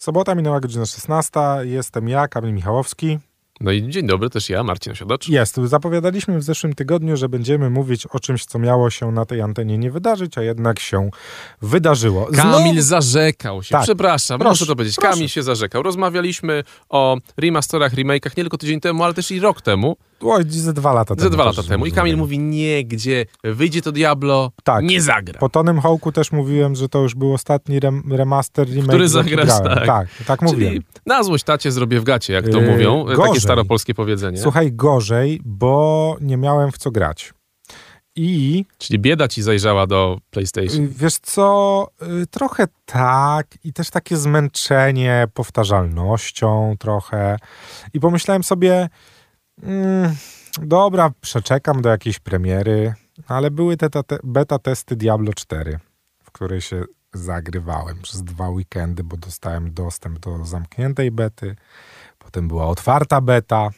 Sobota minęła godzina 16. Jestem ja, Kamil Michałowski. No i dzień dobry, też ja, Marcin Osiadacz. Jest. Zapowiadaliśmy w zeszłym tygodniu, że będziemy mówić o czymś, co miało się na tej antenie nie wydarzyć, a jednak się wydarzyło. Kamil zarzekał się. Tak. Przepraszam, Proszę, muszę to powiedzieć. proszę. Kamil się zarzekał. Rozmawialiśmy o remasterach, remake'ach nie tylko tydzień temu, ale też i rok temu. Oj, ze dwa lata temu. Ze dwa lata temu. I Kamil mówi, nie, gdzie wyjdzie to Diablo, Tak. nie zagra. Po Tonym Hołku też mówiłem, że to już był ostatni rem remaster, remake. Który zagrasz, tak. Tak, tak mówiłem. Czyli na złość tacie zrobię w gacie, jak to Yy, mówią. gorzej. Takie staropolskie powiedzenie. Słuchaj, gorzej, bo nie miałem w co grać. I Czyli bieda ci zajrzała do PlayStation. y, wiesz co, y, trochę tak i też takie zmęczenie powtarzalnością trochę. I pomyślałem sobie, mm, dobra, przeczekam do jakiejś premiery, ale były te, te beta testy Diablo 4, w której się zagrywałem przez dwa weekendy, bo dostałem dostęp do zamkniętej bety. Potem była otwarta beta.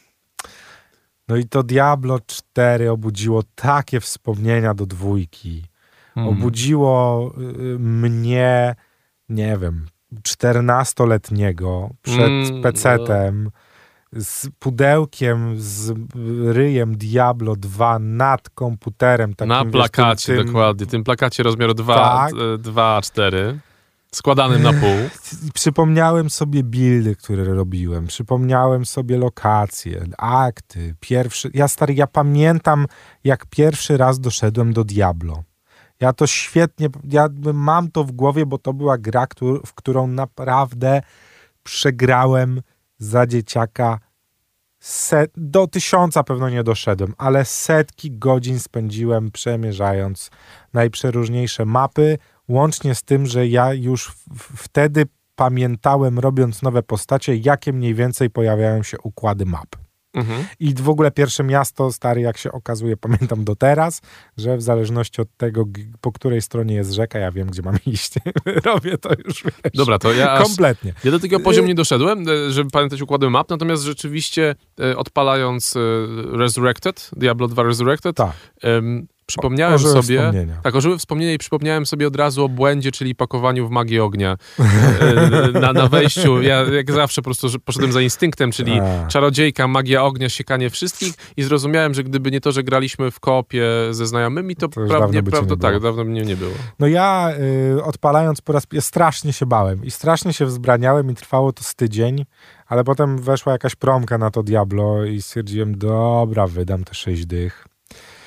No i to Diablo 4 obudziło takie wspomnienia do dwójki. Hmm. Obudziło y, mnie, nie wiem, 14-letniego przed Mm, pecetem z pudełkiem, z ryjem Diablo 2 nad komputerem. Takim, Na wiesz, plakacie, tym, tym, dokładnie. Tym plakacie rozmiaru 2, Tak. 2 A4, składanym na pół. Przypomniałem sobie buildy, które robiłem, przypomniałem sobie lokacje, akty, pierwszy... Ja stary, ja pamiętam, jak pierwszy raz doszedłem do Diablo. Ja to świetnie, ja mam to w głowie, bo to była gra, w którą naprawdę przegrałem za dzieciaka set, do tysiąca pewno nie doszedłem, ale setki godzin spędziłem przemierzając najprzeróżniejsze mapy, łącznie z tym, że ja już wtedy pamiętałem, robiąc nowe postacie, jakie mniej więcej pojawiają się układy map. Mhm. I w ogóle pierwsze miasto, stary, jak się okazuje, pamiętam do teraz, że w zależności od tego, po której stronie jest rzeka, ja wiem, gdzie mam iść. Robię to już, wiesz, Dobra, to ja aż, kompletnie. Ja do takiego poziomu nie doszedłem, e, żeby pamiętać układy map, natomiast rzeczywiście e, odpalając e, Resurrected, Diablo 2 Resurrected, Tak, przypomniałem ożywe sobie... Tak, ożyły wspomnienia i przypomniałem sobie od razu o błędzie, czyli pakowaniu w magię ognia e, na, na wejściu. Ja jak zawsze po prostu poszedłem za instynktem, czyli A. czarodziejka, magia ognia, siekanie wszystkich i zrozumiałem, że gdyby nie to, że graliśmy w kopie ze znajomymi, to, To cię prawda, tak, dawno mnie nie było. No ja y, odpalając po raz pierwszy, strasznie się bałem i strasznie się wzbraniałem i trwało to z tydzień, ale potem weszła jakaś promka na to Diablo i stwierdziłem, dobra, wydam te sześć dych.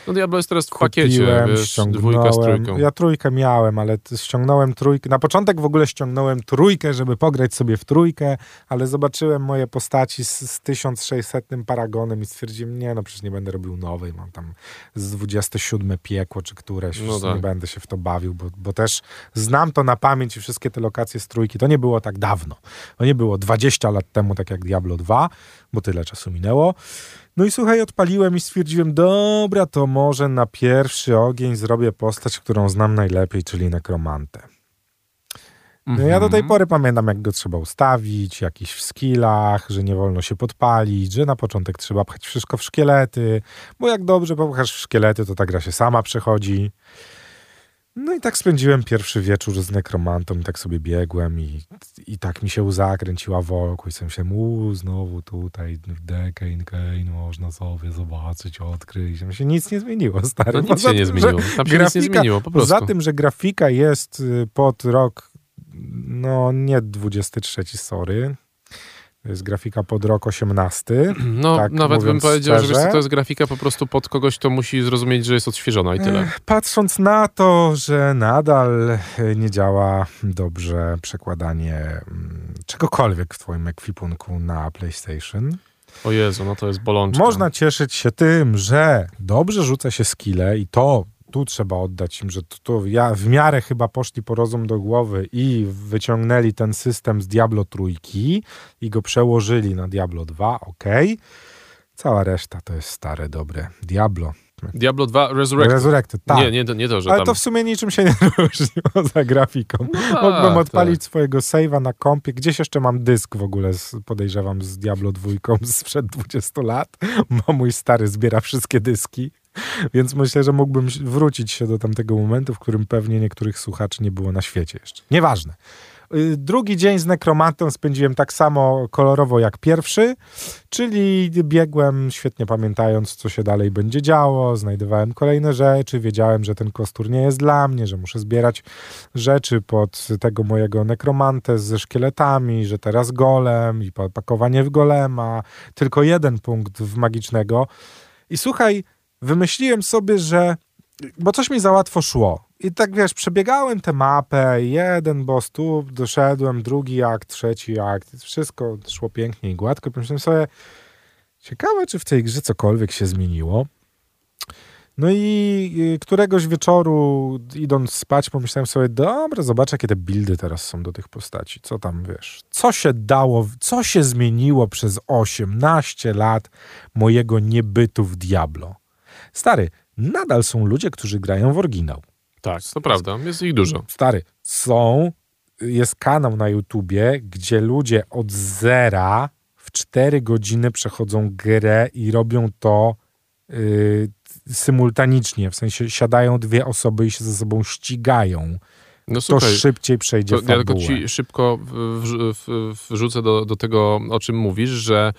No Diablo jest teraz w pakiecie, Kupiłem, wiesz, dwójka z trójką. Ja trójkę miałem, ale ściągnąłem trójkę. Na początek w ogóle ściągnąłem trójkę, żeby pograć sobie w trójkę, ale zobaczyłem moje postaci z, z 1600 paragonem i stwierdziłem, nie no, przecież nie będę robił nowej, mam tam z 27 piekło czy któreś, no tak. nie będę się w to bawił, bo, bo też znam to na pamięć i wszystkie te lokacje z trójki. To nie było tak dawno. To nie było 20 lat temu, tak jak Diablo 2, bo tyle czasu minęło. No i słuchaj, odpaliłem i stwierdziłem, dobra, to może na pierwszy ogień zrobię postać, którą znam najlepiej, czyli nekromantę. No ja do tej Mhm. pory pamiętam, jak go trzeba ustawić, jakiś w skillach, że nie wolno się podpalić, że na początek trzeba pchać wszystko w szkielety, bo jak dobrze popchasz w szkielety, to ta gra się sama przechodzi. No i tak spędziłem pierwszy wieczór z nekromantą i tak sobie biegłem i, i tak mi się łza kręciła wokół i sobie myślałem, uuu, znowu tutaj Decane Kane można sobie zobaczyć, odkryć. Mi się nic nie zmieniło, stary. No nic się nie tym, że zmieniło. Tam się nic nie zmieniło, po prostu. Poza tym, że grafika jest y, pod rok, no nie 23, sorry. To jest grafika pod rok 18. No, tak nawet bym powiedział, że szczerze. to jest grafika po prostu pod kogoś, kto musi zrozumieć, że jest odświeżona i tyle. Ech, Patrząc na to, że nadal e, nie działa dobrze przekładanie mm, czegokolwiek w twoim ekwipunku na PlayStation, O Jezu, no to jest bolączka. można cieszyć się tym, że dobrze rzuca się skille i to tu trzeba oddać im, że tu, tu ja w miarę chyba poszli po rozum do głowy i wyciągnęli ten system z Diablo trójki i go przełożyli na Diablo 2, ok. Cała reszta to jest stare, dobre Diablo. Diablo 2 Resurrected. Resurrected, tak. Nie, nie, nie to, że Ale tam... to w sumie niczym się nie różniło za grafiką. tak, Mógłbym odpalić tak. swojego save'a na kompie. Gdzieś jeszcze mam dysk w ogóle, z, podejrzewam, z Diablo 2 sprzed 20 lat, bo mój stary zbiera wszystkie dyski. Więc myślę, że mógłbym wrócić się do tamtego momentu, w którym pewnie niektórych słuchaczy nie było na świecie jeszcze. Nieważne. Y, drugi dzień z nekromantą spędziłem tak samo kolorowo jak pierwszy, czyli biegłem świetnie pamiętając, co się dalej będzie działo, znajdowałem kolejne rzeczy, wiedziałem, że ten kostur nie jest dla mnie, że muszę zbierać rzeczy pod tego mojego nekromantę ze szkieletami, że teraz golem i pakowanie w golema, tylko jeden punkt w magicznego. I słuchaj, wymyśliłem sobie, że bo coś mi za łatwo szło. I tak wiesz, przebiegałem tę mapę, jeden boss tu, doszedłem, drugi akt, trzeci akt, wszystko szło pięknie i gładko. Pomyślałem sobie, ciekawe, czy w tej grze cokolwiek się zmieniło. No i któregoś wieczoru, idąc spać, pomyślałem sobie, dobra, zobaczę, jakie te buildy teraz są do tych postaci. Co tam, wiesz, co się dało, co się zmieniło przez 18 lat mojego niebytu w Diablo. Stary, nadal są ludzie, którzy grają w oryginał. Tak, to prawda, jest ich dużo. Stary, są, jest kanał na YouTubie, gdzie ludzie od zera w 4 godziny przechodzą grę i robią to yy, symultanicznie, w sensie siadają dwie osoby i się ze sobą ścigają. No, to szybciej przejdzie to, fabułę. Ja tylko ci szybko wrzucę do, do tego, o czym mówisz, że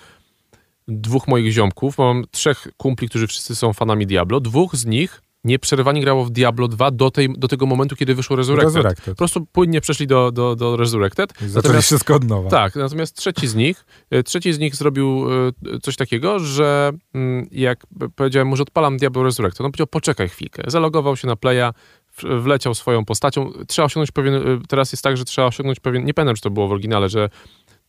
dwóch moich ziomków, mam trzech kumpli, którzy wszyscy są fanami Diablo, dwóch z nich nieprzerwanie grało w Diablo 2 do, tej, do tego momentu, kiedy wyszło Resurrected. Resurrected. Po prostu płynnie przeszli do, do, do Resurrected. I zaczęli wszystko od nowa. Tak, natomiast trzeci z nich, e, trzeci z nich zrobił e, coś takiego, że mm, jak powiedziałem mu, że odpalam Diablo Resurrected, on powiedział, poczekaj chwilkę. Zalogował się na playa, wleciał swoją postacią. Trzeba osiągnąć pewien, e, teraz jest tak, że trzeba osiągnąć pewien, nie pamiętam, czy to było w oryginale, że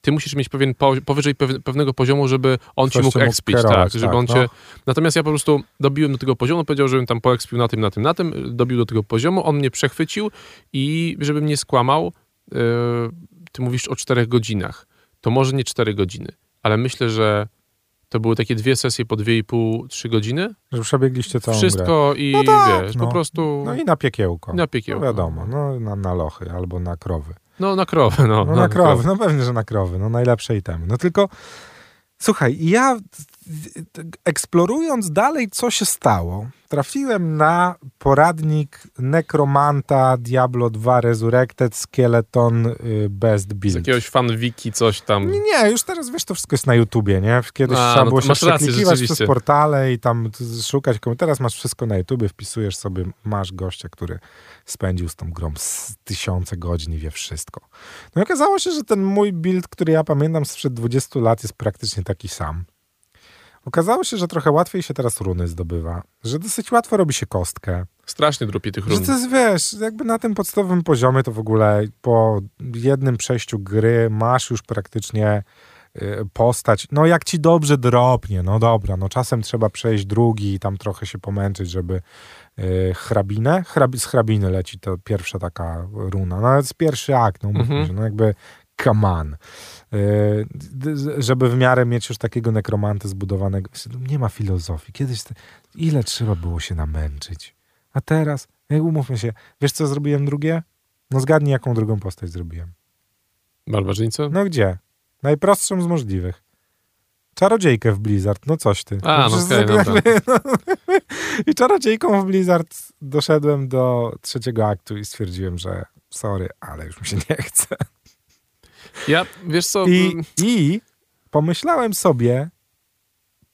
ty musisz mieć pewien powyżej pewnego poziomu, żeby on Coś ci mógł ekspić, tak, żeby tak, on no. cię... Natomiast ja po prostu dobiłem do tego poziomu, powiedział, żebym tam poekspił na tym, na tym, na tym, dobił do tego poziomu, on mnie przechwycił i żebym nie skłamał, yy, ty mówisz o czterech godzinach. To może nie cztery godziny, ale myślę, że to były takie dwie sesje po dwie i pół, trzy godziny. Że przebiegliście całą Wszystko grę. i no tak, wiesz, no. po prostu... No i na piekiełko. Na piekiełko. No wiadomo, no na, na lochy albo na krowy. No na krowy, no. No, na, krowy, no pewnie, że na krowy, no najlepsze itemy. No tylko, słuchaj, ja eksplorując dalej, co się stało, trafiłem na poradnik Necromanta Diablo 2 Resurrected Skeleton y, Best Build. Z jakiegoś fanwiki coś tam. Nie, nie, już teraz wiesz, to wszystko jest na YouTubie, nie? Kiedyś A, trzeba no było się przeklikiwać przez portale i tam szukać. Teraz masz wszystko na YouTubie, wpisujesz sobie, masz gościa, który spędził z tą grą tysiące godzin i wie wszystko. No i okazało się, że ten mój build, który ja pamiętam sprzed 20 lat jest praktycznie taki sam. Okazało się, że trochę łatwiej się teraz runy zdobywa, że dosyć łatwo robi się kostkę. Strasznie dropi tych run. Że to jest, wiesz, jakby na tym podstawowym poziomie to w ogóle po jednym przejściu gry masz już praktycznie y, postać, no jak ci dobrze dropnie, no dobra, no czasem trzeba przejść drugi i tam trochę się pomęczyć, żeby y, hrabinę, Hrab, z hrabiny leci to pierwsza taka runa, no jest pierwszy akt, no, mhm. no jakby come on. Y, żeby w miarę mieć już takiego nekromantę zbudowanego. Nie ma filozofii. Kiedyś, ile trzeba było się namęczyć? A teraz, jak umówmy się, wiesz co zrobiłem drugie? No zgadnij, jaką drugą postać zrobiłem. Barbarzyńcę? No gdzie? Najprostszą z możliwych. Czarodziejkę w Blizzard, no coś ty. A, no, okay, no, I czarodziejką w Blizzard doszedłem do trzeciego aktu i stwierdziłem, że sorry, ale już mi się nie chce. Ja, wiesz co... I, I pomyślałem sobie,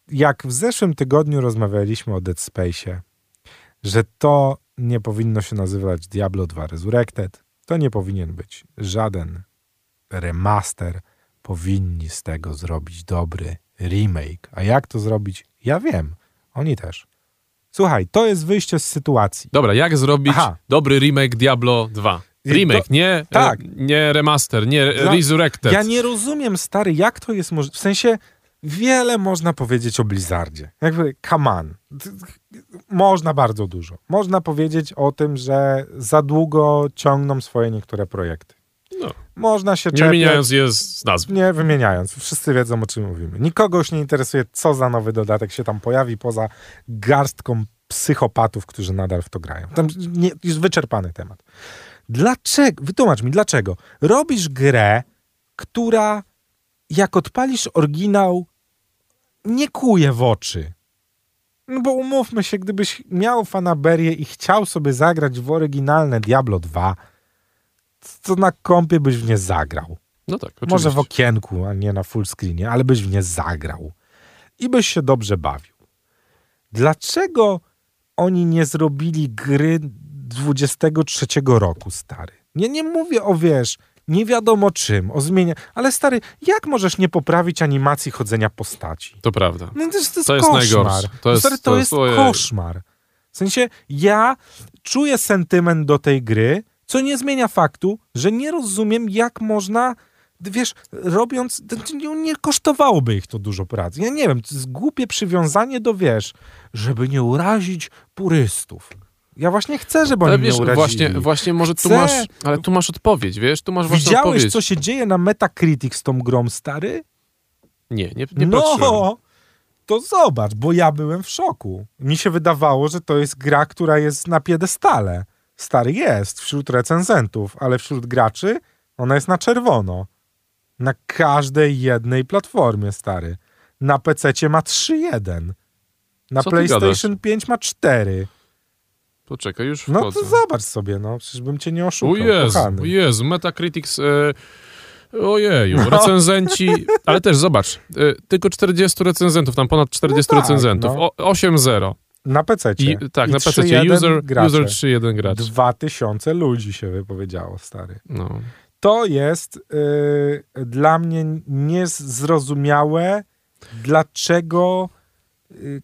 jak w zeszłym tygodniu rozmawialiśmy o Dead Space, że to nie powinno się nazywać Diablo 2 Resurrected, to nie powinien być żaden remaster, powinni z tego zrobić dobry remake. A jak to zrobić? Ja wiem. Oni też. Słuchaj, to jest wyjście z sytuacji. Dobra, jak zrobić Aha. dobry remake Diablo 2? Remake, nie, e, tak. nie remaster, nie Dla, Resurrected. Ja nie rozumiem, stary, jak to jest możliwe. W sensie, wiele można powiedzieć o Blizzardzie. Jakby, come on. Można bardzo dużo. Można powiedzieć o tym, że za długo ciągną swoje niektóre projekty. No. Można się Nie czepiać, wymieniając je z nazw. Nie wymieniając. Wszyscy wiedzą, o czym mówimy. Nikogo już nie interesuje, co za nowy dodatek się tam pojawi, poza garstką psychopatów, którzy nadal w to grają. Tam nie, jest wyczerpany temat. Dlaczego? Wytłumacz mi, dlaczego? Robisz grę, która jak odpalisz oryginał, nie kuje w oczy. No bo umówmy się, gdybyś miał fanaberię i chciał sobie zagrać w oryginalne Diablo 2, to na kompie byś w nie zagrał. No tak, oczywiście. Może w okienku, a nie na full screenie, ale byś w nie zagrał. I byś się dobrze bawił. Dlaczego oni nie zrobili gry 23 roku, stary? Nie, nie mówię o, wiesz, nie wiadomo czym, o zmianie, ale stary, jak możesz nie poprawić animacji chodzenia postaci? To prawda. No to jest, to jest, To jest koszmar. najgorsze. To jest- stary, to, to jest jest- koszmar. W sensie, ja czuję sentyment do tej gry, co nie zmienia faktu, że nie rozumiem, jak można, wiesz, robiąc, nie kosztowałoby ich to dużo pracy. Ja nie wiem, to jest głupie przywiązanie do, wiesz, żeby nie urazić purystów. Ja właśnie chcę, żeby Ale oni wiesz, mnie urazili. właśnie, właśnie może tu Chcę- masz, ale tu masz odpowiedź, wiesz, tu masz właśnie Widziałeś, odpowiedź. co się dzieje na Metacritic z tą grą, stary? Nie, nie, nie patrzyłem. no, to zobacz, bo ja byłem w szoku. Mi się wydawało, że to jest gra, która jest na piedestale. Stary jest wśród recenzentów, ale wśród graczy ona jest na czerwono. Na każdej jednej platformie, stary. Na PC ma 3.1. Na Co PlayStation 5 ma 4. Poczekaj, już No wchodzę. to zobacz sobie, no. Przecież bym cię nie O oszukał, Jezu, kochany. o Jezu, Metacritics... E, ojeju, No. recenzenci... Ale też zobacz, e, tylko 40 recenzentów, tam ponad 40 No tak, recenzentów. no. O, 8-0. Na PC. I, tak, na PC. 3.1 User, gracze. user 3-1 gracz. 2000 ludzi się wypowiedziało, stary. No. to jest y, dla mnie niezrozumiałe, dlaczego y,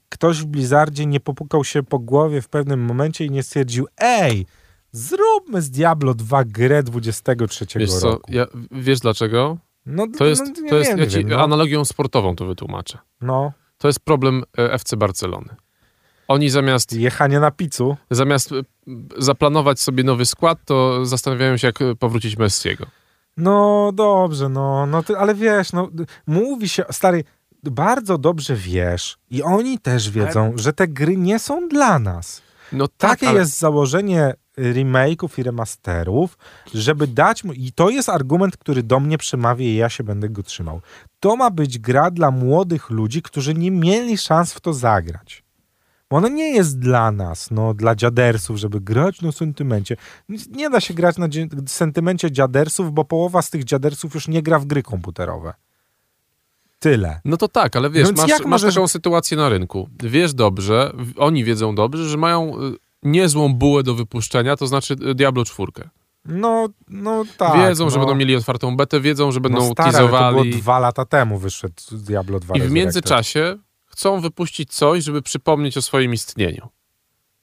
ktoś w Blizzardzie nie popukał się po głowie w pewnym momencie i nie stwierdził, ej, zróbmy z Diablo 2 grę 23 Wiesz co, roku. ja, wiesz dlaczego? No, To jest, no, nie to jest ja nie ci wiem, no. analogią sportową to wytłumaczę. no, To jest problem e, FC Barcelony. Oni zamiast, jechanie na picu. zamiast e, zaplanować sobie nowy skład, to zastanawiają się, jak e, powrócić Messiego. No dobrze, no, no ty, ale wiesz, no, mówi się, stary, bardzo dobrze wiesz i oni też wiedzą, że te gry nie są dla nas. No tak, Takie ale, jest założenie remake'ów i remasterów, żeby dać mu... I to jest argument, który do mnie przemawia i ja się będę go trzymał. To ma być gra dla młodych ludzi, którzy nie mieli szans w to zagrać. Bo ona nie jest dla nas, no, dla dziadersów, żeby grać na sentymencie. Nie da się grać na sentymencie dziadersów, bo połowa z tych dziadersów już nie gra w gry komputerowe. Tyle. No to tak, ale wiesz, No masz, jak masz możesz- taką sytuację na rynku. Wiesz dobrze, oni wiedzą dobrze, że mają y, niezłą bułę do wypuszczenia, to znaczy y, Diablo 4. No, no tak. wiedzą, że no. będą mieli otwartą betę, wiedzą, że będą no stary, ale to było teasowali. dwa lata temu wyszedł Diablo 2 I w międzyczasie chcą wypuścić coś, żeby przypomnieć o swoim istnieniu.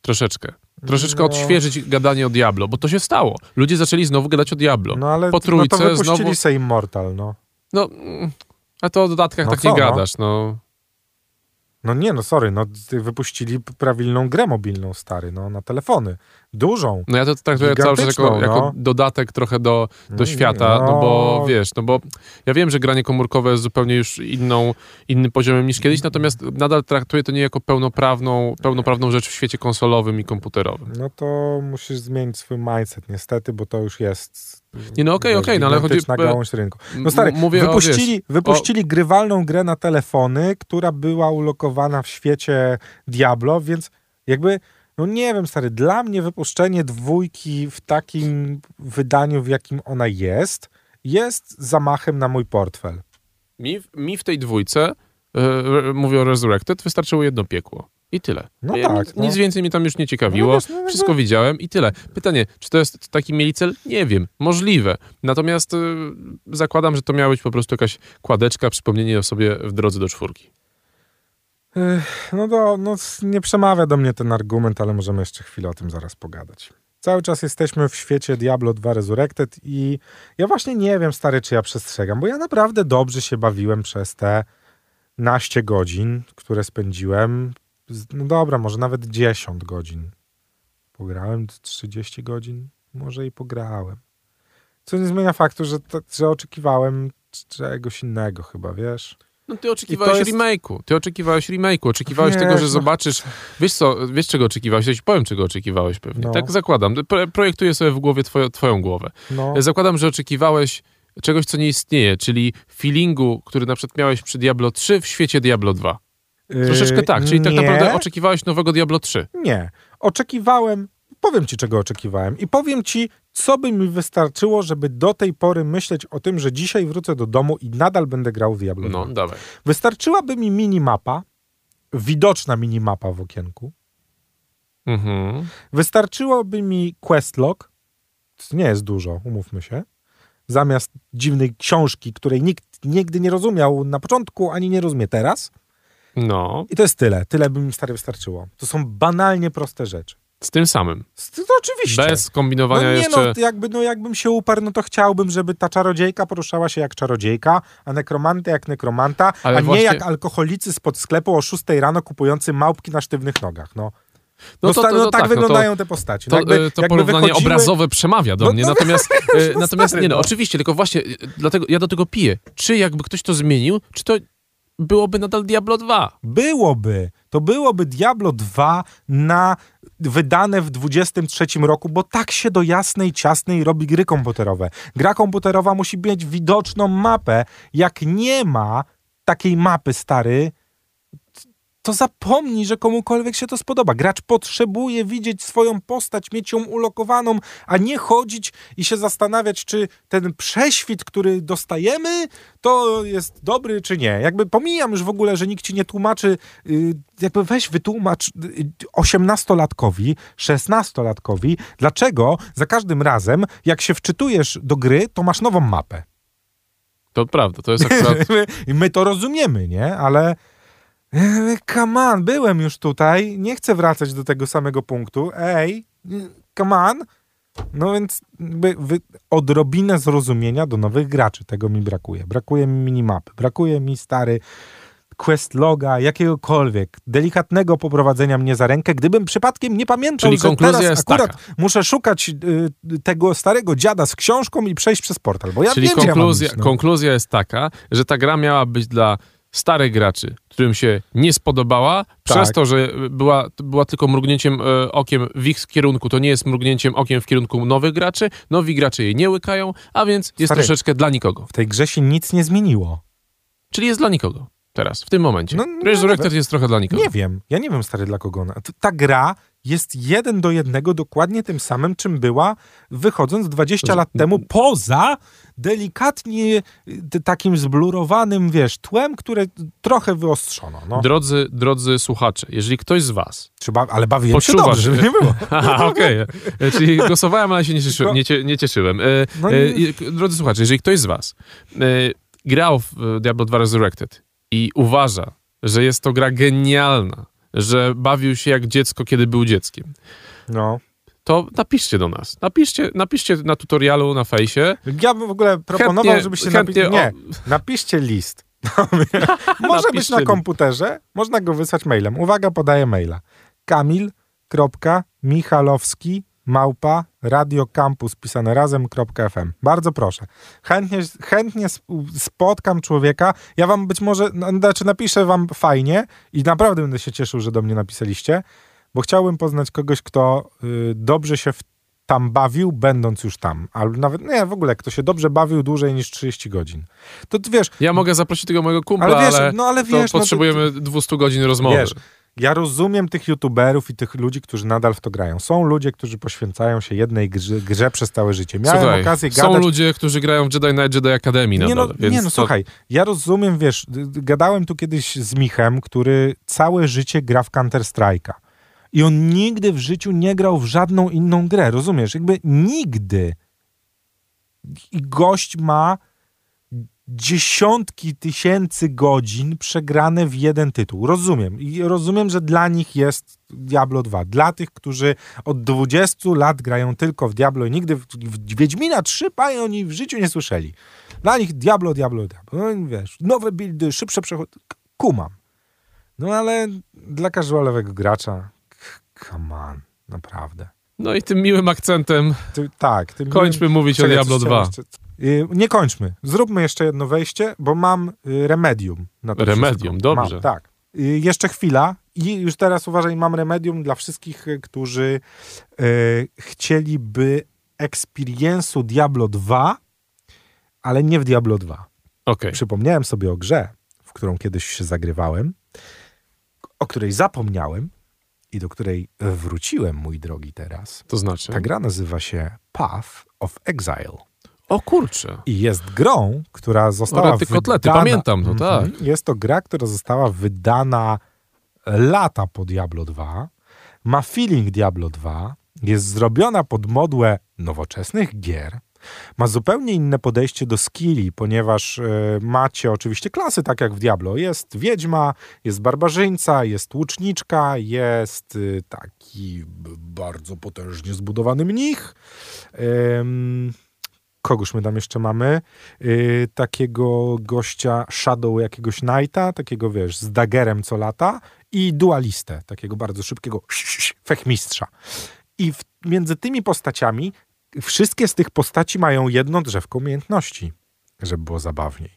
Troszeczkę. Troszeczkę No. odświeżyć gadanie o Diablo, bo to się stało. Ludzie zaczęli znowu gadać o Diablo. No ale po no trójce to wypuścili znowu... se Immortal, no. No, a to o dodatkach No tak co, nie no? gadasz, no. No nie, no sorry, no wypuścili prawilną grę mobilną, stary, no na telefony. Dużą. No ja to traktuję cały czas jako, Gigantyczną, jako no. dodatek trochę do, do No, świata, no no. bo wiesz, no bo ja wiem, że granie komórkowe jest zupełnie już inną, innym poziomem niż kiedyś, natomiast nadal traktuję to nie jako pełnoprawną, pełnoprawną rzecz w świecie konsolowym i komputerowym. No to musisz zmienić swój mindset, niestety, bo to już jest. Nie, no okej, wiesz, okej, no ale chodzi- gigantyczna gałąź rynku. No stary, mówię o, wypuścili, wiesz, wypuścili grywalną grę na telefony, która była ulokowana w świecie Diablo, więc jakby, no nie wiem, stary, dla mnie wypuszczenie dwójki w takim wydaniu, w jakim ona jest, jest zamachem na mój portfel. Mi, mi w tej dwójce, e, mówię o Resurrected, wystarczyło jedno piekło. I tyle. No Ja- tak, Nic, no. więcej mnie tam już nie ciekawiło. No no, no, Wszystko widziałem i tyle. Pytanie, czy to jest taki mieli cel? Nie wiem. Możliwe. Natomiast y, zakładam, że to miała być po prostu jakaś kładeczka, przypomnienie o sobie w drodze do czwórki. No, do, no nie przemawia do mnie ten argument, ale możemy jeszcze chwilę o tym zaraz pogadać. Cały czas jesteśmy w świecie Diablo 2 Resurrected i ja właśnie nie wiem, stary, czy ja przestrzegam, bo ja naprawdę dobrze się bawiłem przez te naście godzin, które spędziłem. No dobra, może nawet 10 godzin. Pograłem 30 godzin? Może i pograłem. Co nie zmienia faktu, że, to, że oczekiwałem czegoś innego chyba, wiesz? No ty oczekiwałeś jest- remake'u. Ty oczekiwałeś remake'u. Oczekiwałeś Wiesz, tego, że no. zobaczysz... Wiesz co, wiesz czego oczekiwałeś? Ja ci powiem, czego oczekiwałeś pewnie. No. Tak zakładam. Pro, projektuję sobie w głowie twoją, twoją głowę. No. Zakładam, że oczekiwałeś czegoś, co nie istnieje, czyli feelingu, który na przykład miałeś przy Diablo 3 w świecie Diablo 2. Troszeczkę Yy, tak, czyli tak nie, naprawdę oczekiwałeś nowego Diablo 3. Nie. Oczekiwałem, powiem ci, czego oczekiwałem i powiem ci, co by mi wystarczyło, żeby do tej pory myśleć o tym, że dzisiaj wrócę do domu i nadal będę grał w Diablo 2. No, dawaj. Wystarczyłaby mi minimapa, widoczna minimapa w okienku. Mhm. Wystarczyłoby mi questlog, to nie jest dużo, umówmy się, zamiast dziwnej książki, której nikt nigdy nie rozumiał na początku, ani nie rozumie teraz. No, I to jest tyle. Tyle by mi stary wystarczyło. To są banalnie proste rzeczy. Z tym samym. To oczywiście. Bez kombinowania no nie jeszcze... no, jakby, no jakbym się uparł, no to chciałbym, żeby ta czarodziejka poruszała się jak czarodziejka, a nekromanta jak nekromanta, Ale a nie właśnie- jak alkoholicy spod sklepu o 6 rano kupujący małpki na sztywnych nogach. No, No no, to- to- no tak, tak, no to- wyglądają te postaci. To, no jakby, e, to porównanie wychodziły- obrazowe przemawia do No, mnie, natomiast, e, natomiast nie no, no. oczywiście, tylko właśnie e, dlatego ja do tego piję. Czy jakby ktoś to zmienił, czy to byłoby nadal Diablo 2? Byłoby. To byłoby Diablo 2 na wydane w 23 roku, bo tak się do jasnej, ciasnej robi gry komputerowe. Gra komputerowa musi mieć widoczną mapę. Jak nie ma takiej mapy, stary, to zapomnij, że komukolwiek się to spodoba. Gracz potrzebuje widzieć swoją postać, mieć ją ulokowaną, a nie chodzić i się zastanawiać, czy ten prześwit, który dostajemy, to jest dobry, czy nie. Jakby pomijam już w ogóle, że nikt ci nie tłumaczy, yy, jakby weź wytłumacz yy, 18-latkowi, 16-latkowi, dlaczego za każdym razem, jak się wczytujesz do gry, to masz nową mapę. To prawda, to jest akurat... My, my to rozumiemy, nie? Ale come on, byłem już tutaj, nie chcę wracać do tego samego punktu. Ej, come on. No więc odrobinę zrozumienia do nowych graczy, tego mi brakuje. Brakuje mi minimapy, brakuje mi stary quest loga, jakiegokolwiek, delikatnego poprowadzenia mnie za rękę, gdybym przypadkiem nie pamiętał, Czyli że teraz jest akurat taka. muszę szukać y, tego starego dziada z książką i przejść przez portal, bo ja Czyli wiem, ja konkluzja, iść, no. konkluzja jest taka, że ta gra miała być dla starych graczy, którym się nie spodobała, przez Tak. to, że była, była tylko mrugnięciem e, okiem w ich kierunku, to nie jest mrugnięciem okiem w kierunku nowych graczy, nowi gracze jej nie łykają, a więc jest Stary. troszeczkę dla nikogo. W tej grze się nic nie zmieniło. Czyli jest dla nikogo teraz, w tym momencie. No, no, Resurrected jest trochę dla nikogo. Nie wiem. Ja nie wiem, stary, dla kogo ona. Ta gra jest jeden do jednego dokładnie tym samym, czym była wychodząc 20 lat temu, poza delikatnie y, takim zblurowanym, wiesz, tłem, które trochę wyostrzono. No. Drodzy, drodzy słuchacze, jeżeli ktoś z was Trzeba, ale bawiłem się Poczuwasz, dobrze, żeby nie było. Okej. E, Czyli głosowałem, ale się nie, cieszy, Tylko- nie, nie cieszyłem. E, No nie- drodzy słuchacze, jeżeli ktoś z was e, grał w Diablo 2 Resurrected i uważa, że jest to gra genialna, że bawił się jak dziecko, kiedy był dzieckiem, No. To napiszcie do nas. Napiszcie, napiszcie na tutorialu na fejsie. Ja bym w ogóle proponował, Chętnie- żebyście chętnie napi- Nie, o- napiszcie list. Może być Napiszcie na list. komputerze, można go wysłać mailem. Uwaga, podaję maila. kamil.michalowski małpa radiocampus pisane razem.fm. Bardzo proszę. Chętnie, chętnie sp- spotkam człowieka. Ja wam być może, znaczy napiszę wam fajnie i naprawdę będę się cieszył, że do mnie napisaliście, bo chciałbym poznać kogoś, kto y, dobrze się w tam bawił, będąc już tam. Albo nawet, nie, w ogóle, kto się dobrze bawił dłużej niż 30 godzin. To ty wiesz, Ja mogę zaprosić tego mojego kumpla, ale ale, wiesz, no ale to wiesz, no, potrzebujemy 200 godzin rozmowy. Wiesz, ja rozumiem tych youtuberów i tych ludzi, którzy nadal w to grają. Są ludzie, którzy poświęcają się jednej grze, grze przez całe życie. Miałem Słuchaj, okazję są gadać... ludzie, którzy grają w Jedi Knight Jedi Academy nie nadal, no, więc nie no to- słuchaj, ja rozumiem, wiesz, gadałem tu kiedyś z Michem, który całe życie gra w Counter-Strike'a. I on nigdy w życiu nie grał w żadną inną grę, rozumiesz? Jakby nigdy. I gość ma dziesiątki tysięcy godzin przegrane w jeden tytuł. Rozumiem. I rozumiem, że dla nich jest Diablo 2. Dla tych, którzy od 20 lat grają tylko w Diablo i nigdy w, w Wiedźmina 3 panie oni w życiu nie słyszeli. Dla nich Diablo, Diablo, Diablo. No wiesz, nowe buildy, szybsze przechody. Kumam. No ale dla casualowego gracza, k- come on, naprawdę. No i tym miłym akcentem Ty, tak. Tym kończmy mówić o Czekaj, Diablo coś chciałem 2. jeszcze- Y, Nie kończmy. Zróbmy jeszcze jedno wejście, bo mam y, remedium na to Remedium, wszystko. dobrze. Mam, tak. Y, Jeszcze chwila i już teraz uważaj, mam remedium dla wszystkich, którzy chcieliby experience'u Diablo 2, ale nie w Diablo 2. Okej. Przypomniałem sobie o grze, w którą kiedyś się zagrywałem, o której zapomniałem i do której wróciłem, mój drogi, teraz. To znaczy? Ta gra nazywa się Path of Exile. O kurczę. I jest grą, która została Rety kotlety, wydana... pamiętam to, Mhm. tak. Jest to gra, która została wydana lata po Diablo 2. Ma feeling Diablo 2. Jest zrobiona pod modłę nowoczesnych gier. Ma zupełnie inne podejście do skilli, ponieważ e, macie oczywiście klasy, tak jak w Diablo. Jest wiedźma, jest barbarzyńca, jest łuczniczka, jest y, taki bardzo potężnie zbudowany mnich. Ym, kogoż my tam jeszcze mamy? Yy, takiego gościa Shadow jakiegoś Knighta, takiego wiesz, z dagerem co lata i dualistę, takiego bardzo szybkiego fechmistrza. I w, między tymi postaciami wszystkie z tych postaci mają jedno drzewko umiejętności, żeby było zabawniej.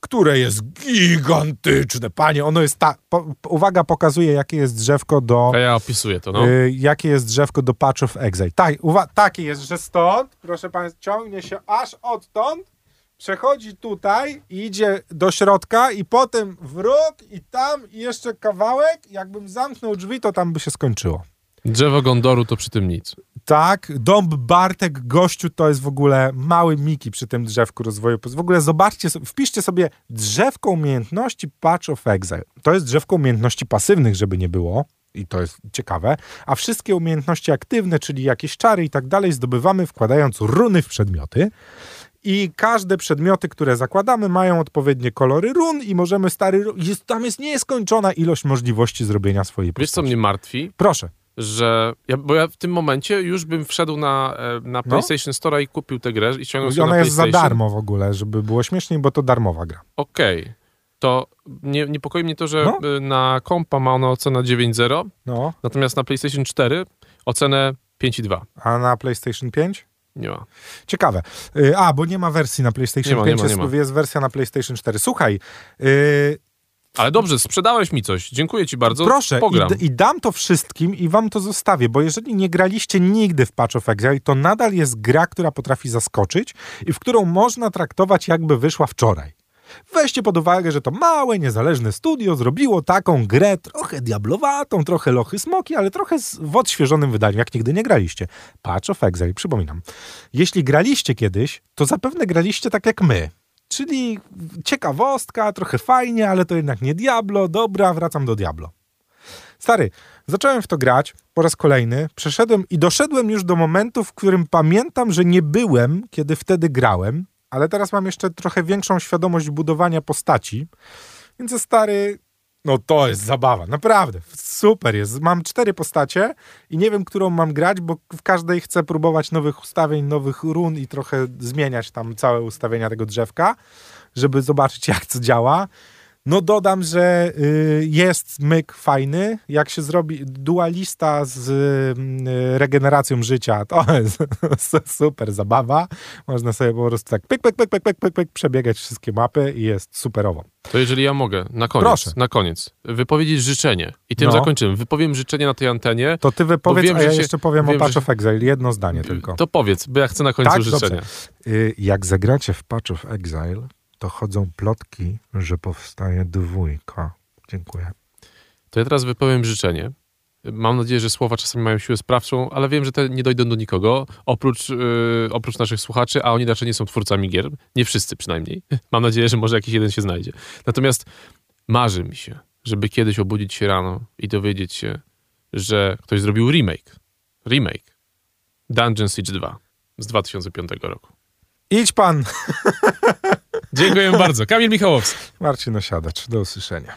Które jest gigantyczne. Panie, ono jest ta... Po, uwaga, pokazuje, jakie jest drzewko do... A ja opisuję to, no. Y, jakie jest drzewko do Patch of Exile. Tak, uwa- takie jest, że stąd, proszę Państwa, ciągnie się aż odtąd, przechodzi tutaj, idzie do środka i potem w róg i tam i jeszcze kawałek. Jakbym zamknął drzwi, to tam by się skończyło. Drzewo Gondoru to przy tym nic. Tak, dąb Bartek gościu to jest w ogóle mały Miki przy tym drzewku rozwoju. W ogóle zobaczcie, wpiszcie sobie drzewko umiejętności Patch of Exile. To jest drzewko umiejętności pasywnych, żeby nie było. I to jest ciekawe. A wszystkie umiejętności aktywne, czyli jakieś czary i tak dalej, zdobywamy wkładając runy w przedmioty. I każde przedmioty, które zakładamy, mają odpowiednie kolory run i możemy stary... Jest, tam jest nieskończona ilość możliwości zrobienia swojej Wiesz, co postaci. mnie martwi? Proszę. Że. Ja, bo ja w tym momencie już bym wszedł na, e, na PlayStation Store i kupił tę grę i ściągnął No. Ona na jest za darmo w ogóle, żeby było śmieszniej, bo to darmowa gra. Okej. To nie, niepokoi mnie to, że No. y, na kompa ma ona ocenę 9.0, No, natomiast na PlayStation 4 ocenę 5.2. a na PlayStation 5? Nie ma. Ciekawe. Y, A, bo nie ma wersji na PlayStation Nie ma, nie 5, ma, jest, nie ma. jest wersja na PlayStation 4. Słuchaj, y, Ale dobrze, sprzedałeś mi coś. Dziękuję ci bardzo. proszę, i, i dam to wszystkim i wam to zostawię, bo jeżeli nie graliście nigdy w Patch of Exile, to nadal jest gra, która potrafi zaskoczyć i w którą można traktować jakby wyszła wczoraj. Weźcie pod uwagę, że to małe, niezależne studio zrobiło taką grę trochę diablowatą, trochę lochy smoki, ale trochę z, w odświeżonym wydaniu, jak nigdy nie graliście. Patch of Exile, przypominam. Jeśli graliście kiedyś, to zapewne graliście tak jak my. Czyli ciekawostka, trochę fajnie, ale to jednak nie Diablo. Dobra, wracam do Diablo. Stary, zacząłem w to grać po raz kolejny, przeszedłem i doszedłem już do momentu, w którym pamiętam, że nie byłem, kiedy wtedy grałem, ale teraz mam jeszcze trochę większą świadomość budowania postaci, więc stary, no to jest zabawa, naprawdę, super jest. Mam cztery postacie i nie wiem, którą mam grać, bo w każdej chcę próbować nowych ustawień, nowych run i trochę zmieniać tam całe ustawienia tego drzewka, żeby zobaczyć, jak to działa. No dodam, że y, jest myk fajny. Jak się zrobi dualista z y, regeneracją życia, to jest super zabawa. Można sobie po prostu tak pyk, pyk, pyk, pyk, pyk, pyk, pyk przebiegać wszystkie mapy i jest superowo. To jeżeli ja mogę, na koniec, Proszę. na koniec, wypowiedzieć życzenie. I tym No. zakończymy. Wypowiem życzenie na tej antenie. To ty wypowiedz, wiem, a ja się- jeszcze powiem wiem, o Patch of Exile. Jedno zdanie tylko. To powiedz, bo ja chcę na końcu Tak, życzenia. Y, Jak zagracie w Patch of Exile, to chodzą plotki, że powstaje dwójka. Dziękuję. To ja teraz wypowiem życzenie. Mam nadzieję, że słowa czasami mają siłę sprawczą, ale wiem, że te nie dojdą do nikogo, oprócz, yy, oprócz naszych słuchaczy, a oni raczej nie są twórcami gier. Nie wszyscy przynajmniej. Mam nadzieję, że może jakiś jeden się znajdzie. Natomiast marzy mi się, żeby kiedyś obudzić się rano i dowiedzieć się, że ktoś zrobił remake. Remake. Dungeon Siege 2 z 2005 roku. Idź pan, Dziękuję bardzo. Kamil Michałowski. Marcin Osiadacz. Do usłyszenia.